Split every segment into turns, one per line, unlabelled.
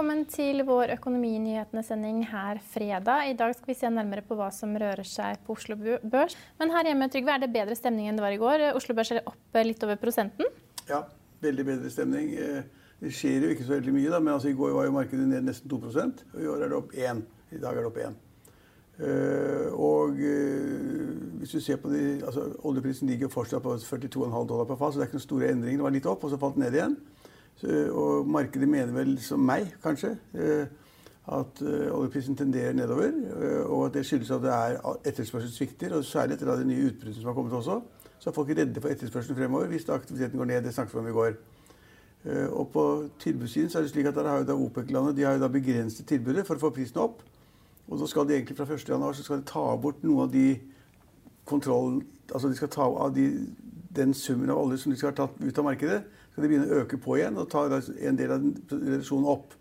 Velkommen til vår Økonominyhetene-sending her fredag. I dag skal vi se nærmere på hva som rører seg på Oslo Børs. Men her hjemme Trygve, er det bedre stemning enn det var i går? Oslo Børs er opp litt over prosenten?
Ja, veldig bedre stemning. Det skjer jo ikke så veldig mye, da, men altså, i går var jo markedet ned nesten 2 og i år er det opp 1. I dag er det opp 1. Og hvis du ser på de, altså Oljeprisen ligger fortsatt på 42,5 dollar per fat, så det er ikke noen store endringer. Det var litt opp, og så falt den ned igjen. Og markedet mener vel som meg, kanskje, at oljeprisen tenderer nedover. Og at det skyldes at det er etterspørselssvikter, og særlig etter de nye utbruddene som har kommet også. Så er folk redde for etterspørselen fremover hvis aktiviteten går ned. Det snakket vi om i går. Og på tilbudssiden så er det slik at der har jo da OPEC-landet de har jo da begrenset tilbudet for å få prisen opp. Og så skal de egentlig fra 1. januar så skal de ta bort noe av de kontrollen Altså de skal ta av de, den summen av olje som de skal ha tatt ut av markedet skal de begynne å øke på igjen og ta en del av reduksjonen opp.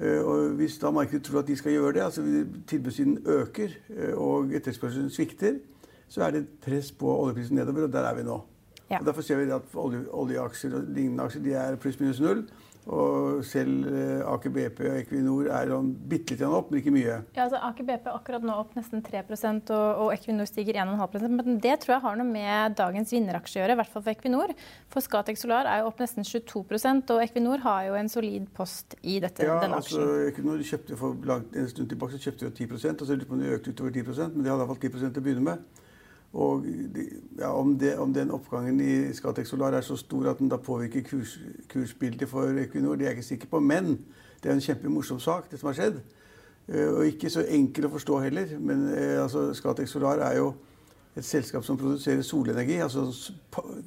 Og hvis da markedet tror at de skal gjøre det, altså tilbudssiden øker og etterspørselen svikter, så er det et press på oljeprisen nedover, og der er vi nå. Ja. Og derfor ser vi at olje, oljeaksjer og lignende aksjer de er pluss minus null. Og selv Aker BP og Equinor er sånn bitte litt opp, men ikke mye.
Ja, altså Aker BP er akkurat nå opp nesten 3 og, og Equinor stiger 1,5% Men det tror jeg har noe med dagens vinneraksje å gjøre, i hvert fall for Equinor. For Scatec Solar er jo opp nesten 22% og Equinor har jo en solid post i dette,
ja,
denne
aksjen. Ja, altså Equinor kjøpte for langt, en stund tilbake så kjøpte de 10% og så økte utover 10% men de hadde iallfall 10 til å begynne med. Og ja, om, det, om, den oppgangen i Scatec Solar er så stor at den da påvirker kurs, kursbildet for Equinor, det er jeg ikke sikker på. Men det er en kjempemorsom sak, det som har skjedd. Og ikke så enkel å forstå heller. Men altså, Scatec Solar er jo et selskap som produserer solenergi. Altså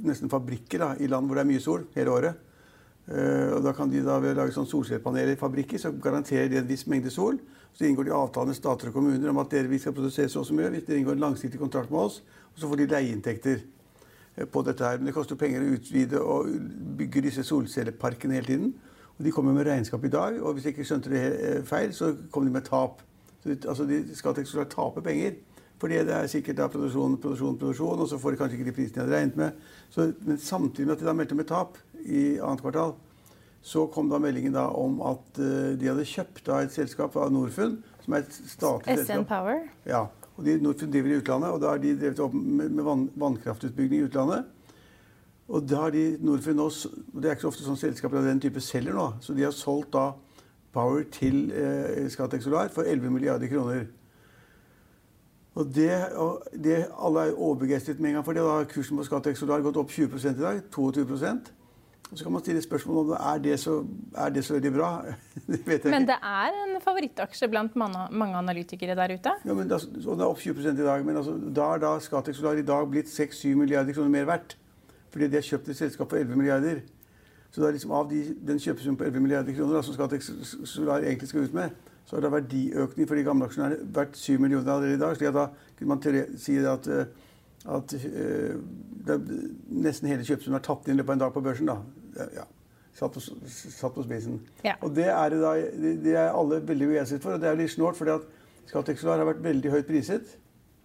nesten fabrikker da, i land hvor det er mye sol hele året. Og da kan de da ved å lage sånn solcellepaneler i fabrikker, så garanterer de en viss mengde sol. Så inngår de avtaler med stater og kommuner om at dere, vi skal produsere så og så mye. Hvis dere inngår en langsiktig kontrakt med oss, og så får de leieinntekter på dette her. Men det koster penger å utvide og bygge disse solcelleparkene hele tiden. Og de kommer med regnskap i dag, og hvis jeg ikke skjønte det feil, så kommer de med tap. Så de, altså de skal tape penger. Fordi det er sikkert da produksjon, produksjon, produksjon, og så får de kanskje ikke de prisene de hadde regnet med. Så, men samtidig med at de da meldte med tap i annet kvartal, så kom da meldingen da om at uh, de hadde kjøpt av et selskap av Norfund, som er et statlig
SN selskap. Power?
Ja. Og de, Norfund driver i utlandet, og da har de drevet opp med, med vann, vannkraftutbygging i utlandet. Og da har de Norfund også, Det er ikke så ofte sånn selskaper av den type selger nå. Så de har solgt da Power til eh, Scatec Solar for 11 milliarder kroner. Og det, og det, Alle er overbegeistret med en gang for det. Da har kursen på Scatec Solar gått opp 20 i dag. 22 og Så kan man stille spørsmål om er det så, er det så veldig bra.
det men det er en favorittaksje blant mange, analytikere der ute?
Ja, men da, og det er opp 20 i dag. Men altså, da har da Scatec Solar i dag blitt 6-7 milliarder kroner mer verdt. Fordi de har kjøpt et selskap for 11 milliarder. Så da liksom av de, den kjøpesummen på 11 milliarder kroner da, som Scatec Solar egentlig skal ut med, så har det verdiøkning for de gamle aksjonærene vært 7 millioner allerede i dag. at da kunne man si at uh, at uh, nesten hele kjøpesummen er tatt inn i løpet av en dag på børsen. da. Ja. Satt på, satt på spisen.
Ja.
Og det er, da, det er alle veldig begeistret for. Og det er litt snålt, fordi at Scatec Solar har vært veldig høyt priset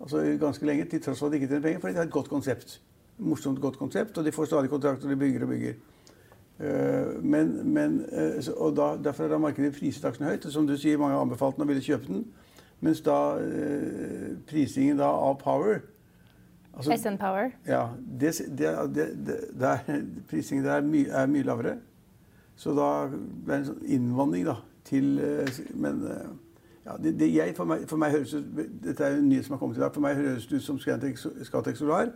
altså ganske lenge, til tross for at de ikke tjener penger, fordi de har et godt konsept. Morsomt, godt konsept, og de får stadig kontrakter, og de bygger og bygger. Uh, men, men, uh, og da, Derfor er da markedet priset aksjen høyt. og Som du sier, mange har anbefalt den og ville kjøpe den. Mens da uh, prisingen da av Power
altså, SN Power.
Ja, det, det, det, der, prisingen der er, my, er, mye lavere. Så da det en sånn innvandring da, til eh, Men eh, ja, jeg, for, meg, for, meg, høres ut Dette er en nyhet som har kommet i dag. For meg høres det ut som Scatec Solar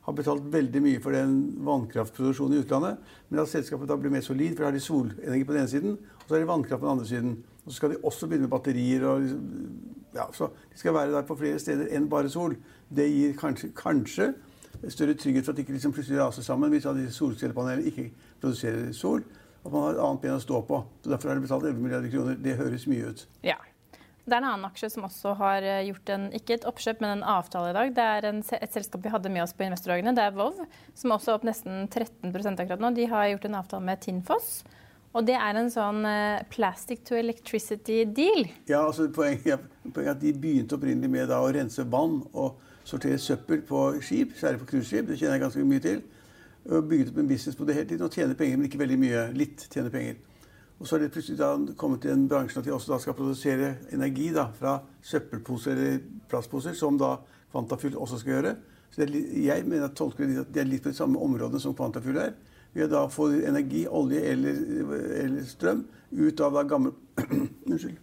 har betalt veldig mye for den vannkraftproduksjonen i utlandet. Men at selskapet da blir mer solid, for da har de solenergi på den ene siden, og så har de vannkraft på den andre siden. Og så skal de også begynne med batterier. og ja, Så de skal være der på flere steder enn bare sol. Det gir kanskje, kanskje større trygghet for at de ikke liksom plutselig raser sammen hvis disse solcellepanelene ikke produserer sol. At man har et annet ben å stå på. Så Derfor har det betalt 11 milliarder kroner. Det høres mye ut.
Ja. Det er en annen aksje som også har eh, gjort en, ikke et oppkjøp, men en avtale i dag. Det er en, et selskap vi hadde med oss på investordagene. Det er Vov, som også er opp nesten 13% akkurat nå. De har gjort en avtale med Tinfoss. Og det er en sånn uh, plastic to electricity deal.
Ja, altså Poenget er at de begynte opprinnelig med da, å rense vann og sortere søppel på skip, særlig på cruiseskip. Det kjenner jeg ganske mye til. Og bygget opp en business på det hele tiden og tjener penger, men ikke veldig mye. Litt tjener penger. Og så har det plutselig da kommet til en bransje at de også skal produsere energi da, fra søppelposer eller plastposer, som da Kvantafyll også skal gjøre. Så er, jeg mener at tolker det at de er litt på de samme områdene som Kvantafyll er. Ved å da få energi, olje eller, eller strøm ut av da gammel Unnskyld.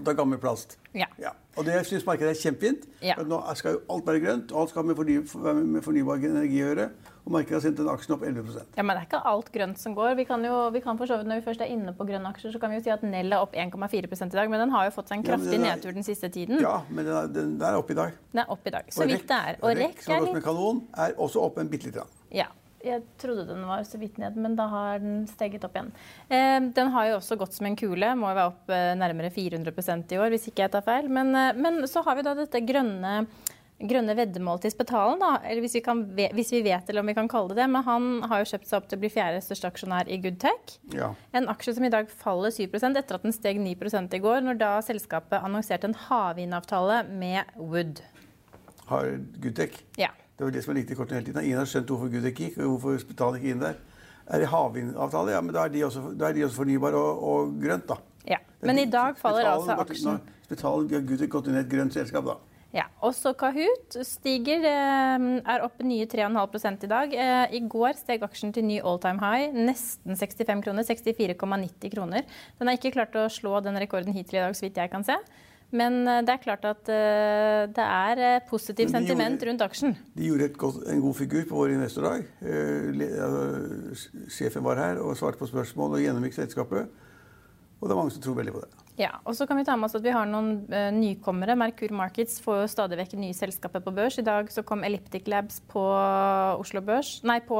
Da gammel plast.
Ja.
ja. Og det syns markedet er kjempefint. Ja. Nå skal jo alt være grønt, og alt skal ha med, fornybar, med fornybar energi å gjøre. Og markedet har sendt den aksjen opp 11%
Ja, Men det er ikke alt grønt som går. Vi kan jo, vi kan for så vidt, Når vi først er inne på grønne aksjer, så kan vi jo si at Nell er opp 1,4 i dag. Men den har jo fått seg en kraftig ja, nedtur den siste tiden.
Ja, men den er, den er opp i dag.
Den er opp i dag, så vidt det er.
Og REC, som er litt... kanon, er også opp en bitte lite grann.
Ja. Jeg trodde den var så vidt ned, men da har den steget opp igjen. Eh, den har jo også gått som en kule. Må jo være opp eh, nærmere 400% i år, hvis ikke jeg tar feil. Men, eh, men så har vi da dette grønne grønne veddemålet til Spetalen, da, eller hvis vi, kan, hvis vi, vet eller om vi kan kalle det det. Men han har jo kjøpt seg opp til å bli fjerde største aksjonær i Goodtech.
Ja.
En aksje som i dag faller 7% etter at den steg 9 i går, når da selskapet annonserte en havvindavtale med Wood.
Har Goodtech?
Ja.
Det var det som var riktig kortet hele tiden. Ingen har skjønt hvorfor Gud ikke gikk, og hvorfor Spitalet ikke inn der. Er det havvindavtale? Ja, men da er de også, er de også fornybare og, og, grønt, da.
Ja, Men i dag faller altså aksjen
Spitalet har Gud gått inn i et grønt selskap, da.
Ja, Også Kahoot stiger, eh, er opp nye 3,5 i dag. Eh, I går steg aksjen til ny all time high, nesten 65 kroner. 64,90 kroner. Den har ikke klart å slå den rekorden hittil i dag, så vidt jeg kan se. Men eh, det er klart at det er positiv de sentiment gjorde, rundt aksjen.
De gjorde godt, en god figur på vår investordag. Sjefen var her og svarte på spørsmål og gjennomgikk selskapet. Og det er mange som tror veldig på det.
Ja, og så kan Vi ta med oss at vi har noen nykommere. Merkur Markets får jo stadig vekk nye selskaper på børs. I dag så kom Elliptic Labs på Oslo Børs, nei, på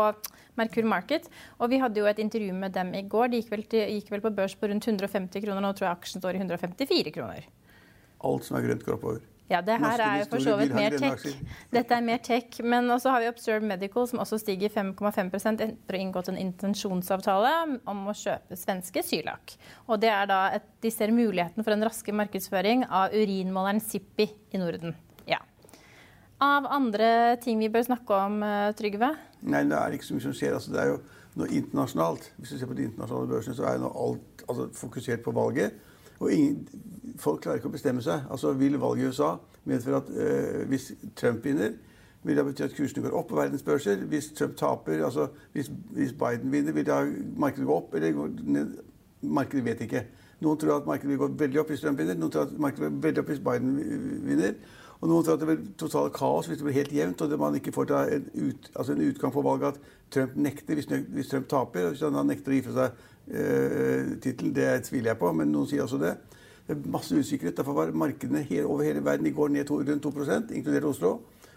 Merkur Market. Og vi hadde jo et intervju med dem i går. De gikk vel, til, gikk vel på børs på rundt 150 kroner. Nå tror jeg aksjen står i 154 kroner.
Alt som er grønt, går oppover.
Ja, det her er jo for så vidt mer tech. Dette er mer tech. Men også har vi Observe Medical, som også stiger 5,5 etter å ha inngått en intensjonsavtale om å kjøpe svenske Sylak. Og det er da at de ser muligheten for en raske markedsføring av urinmåleren Sippi i Norden. Ja. Av andre ting vi bør snakke om, eh, Trygve?
Nei, det er ikke så mye som skjer. Altså, det er jo noe internasjonalt. Hvis du ser på de internasjonale børsene, så er nå alt altså, fokusert på valget. Og ingen, folk klarer ikke å bestemme seg. Altså Vil valget i USA medføre at eh, hvis Trump vinner, vil det bety at kursene går opp på verdensbørser? Hvis Trump taper, altså hvis, hvis Biden vinner, vil da markedet gå opp eller gå ned? Markedet vet ikke. Noen tror at markedet vil gå veldig opp hvis Trump vinner, noen tror at markedet vil gå veldig opp hvis Biden vinner. Og noen tror at det blir totalt kaos hvis det blir helt jevnt og man ikke får ta en, ut, altså en utgang på valget at Trump nekter hvis, hvis Trump taper. Hvis han nekter å gi fra seg uh, tittelen, det tviler jeg på, men noen sier også det. Det er masse usikkerhet. Derfor var markedene over hele verden i går ned to, rundt 2 inkludert Oslo.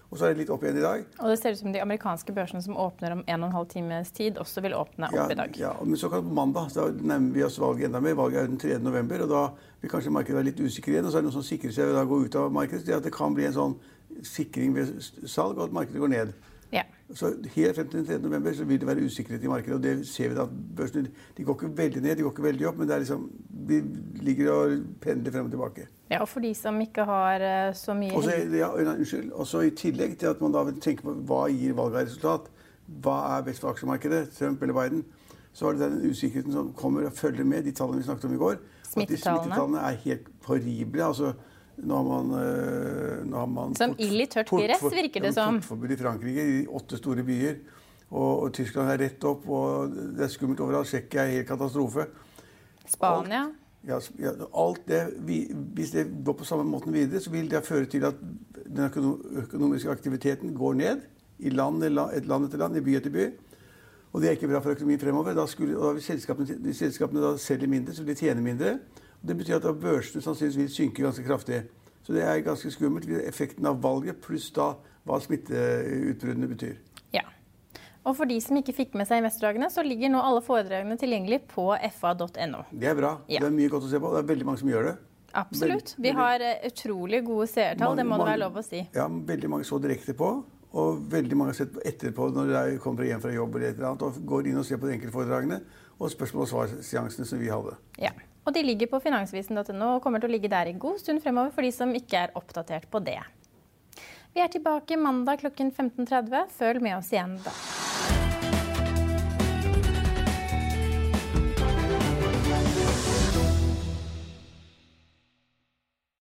Og så er det litt opp igjen i dag.
Og det ser ut som de amerikanske børsene som åpner om 1 12 times tid, også vil åpne opp
ja,
i dag.
Ja, men så kan på mandag da nærmer vi oss valget enda mer. Valget er den 3. november, og da vil kanskje markedet være litt usikker igjen. Og så er det noen som sikrer seg ved å gå ut av markedet. Det, at det kan bli en sånn sikring ved salg, og at markedet går ned.
Ja.
Så Helt frem til den 3. november så vil det være usikkerhet i markedet. og det ser vi da børsene de går ikke veldig ned, de går ikke veldig opp, men det er liksom, de ligger og pendler frem og tilbake.
Ja, Og for de som ikke har uh, så mye
Også, ja, Unnskyld. Også I tillegg til at man da vil tenke på hva gir valget av resultat, hva er best for aksjemarkedet, Trump eller Biden, så er det den usikkerheten som kommer og følger med de tallene vi snakket om i går.
Smittetallene.
At de smittetallene er helt horrible. altså Nå har man, nå har man
Som ild i tørt gress, virker det som.
Portforbud i Frankrike, i åtte store byer. Og, og, Tyskland er rett opp, og det er skummelt overalt. Tsjekkia er helt katastrofe.
Spania?
Alt, ja, alt det, Hvis det går på samme måten videre, så vil det føre til at den økonomiske aktiviteten går ned i land, et land etter land, i by etter by. Og det er ikke bra for økonomien fremover. Da skulle, og hvis selskapene, selskapene da selger mindre, så vil de tjene mindre. Og det betyr at børsene sannsynligvis vil synke ganske kraftig. Så det er ganske skummelt. Effekten av valget pluss da hva smitteutbruddene betyr.
Og for de som ikke fikk med seg investordagene, så ligger nå alle foredragene tilgjengelig på fa.no.
Det er bra. Ja. Det er mye godt å se på. Det er veldig mange som gjør det.
Absolutt. Vi har eh, utrolig gode seertall, det må det være lov å si.
Ja, veldig mange så direkte på. Og veldig mange har sett etterpå når de kommer hjem fra jobb eller et eller annet, og går inn og ser på de enkelte foredragene og spørsmål- og svarseansene som vi hadde.
Ja. Og de ligger på finansvisen.no og kommer til å ligge der i god stund fremover for de som ikke er oppdatert på det. Vi er tilbake mandag klokken 15.30. Følg med oss igjen da.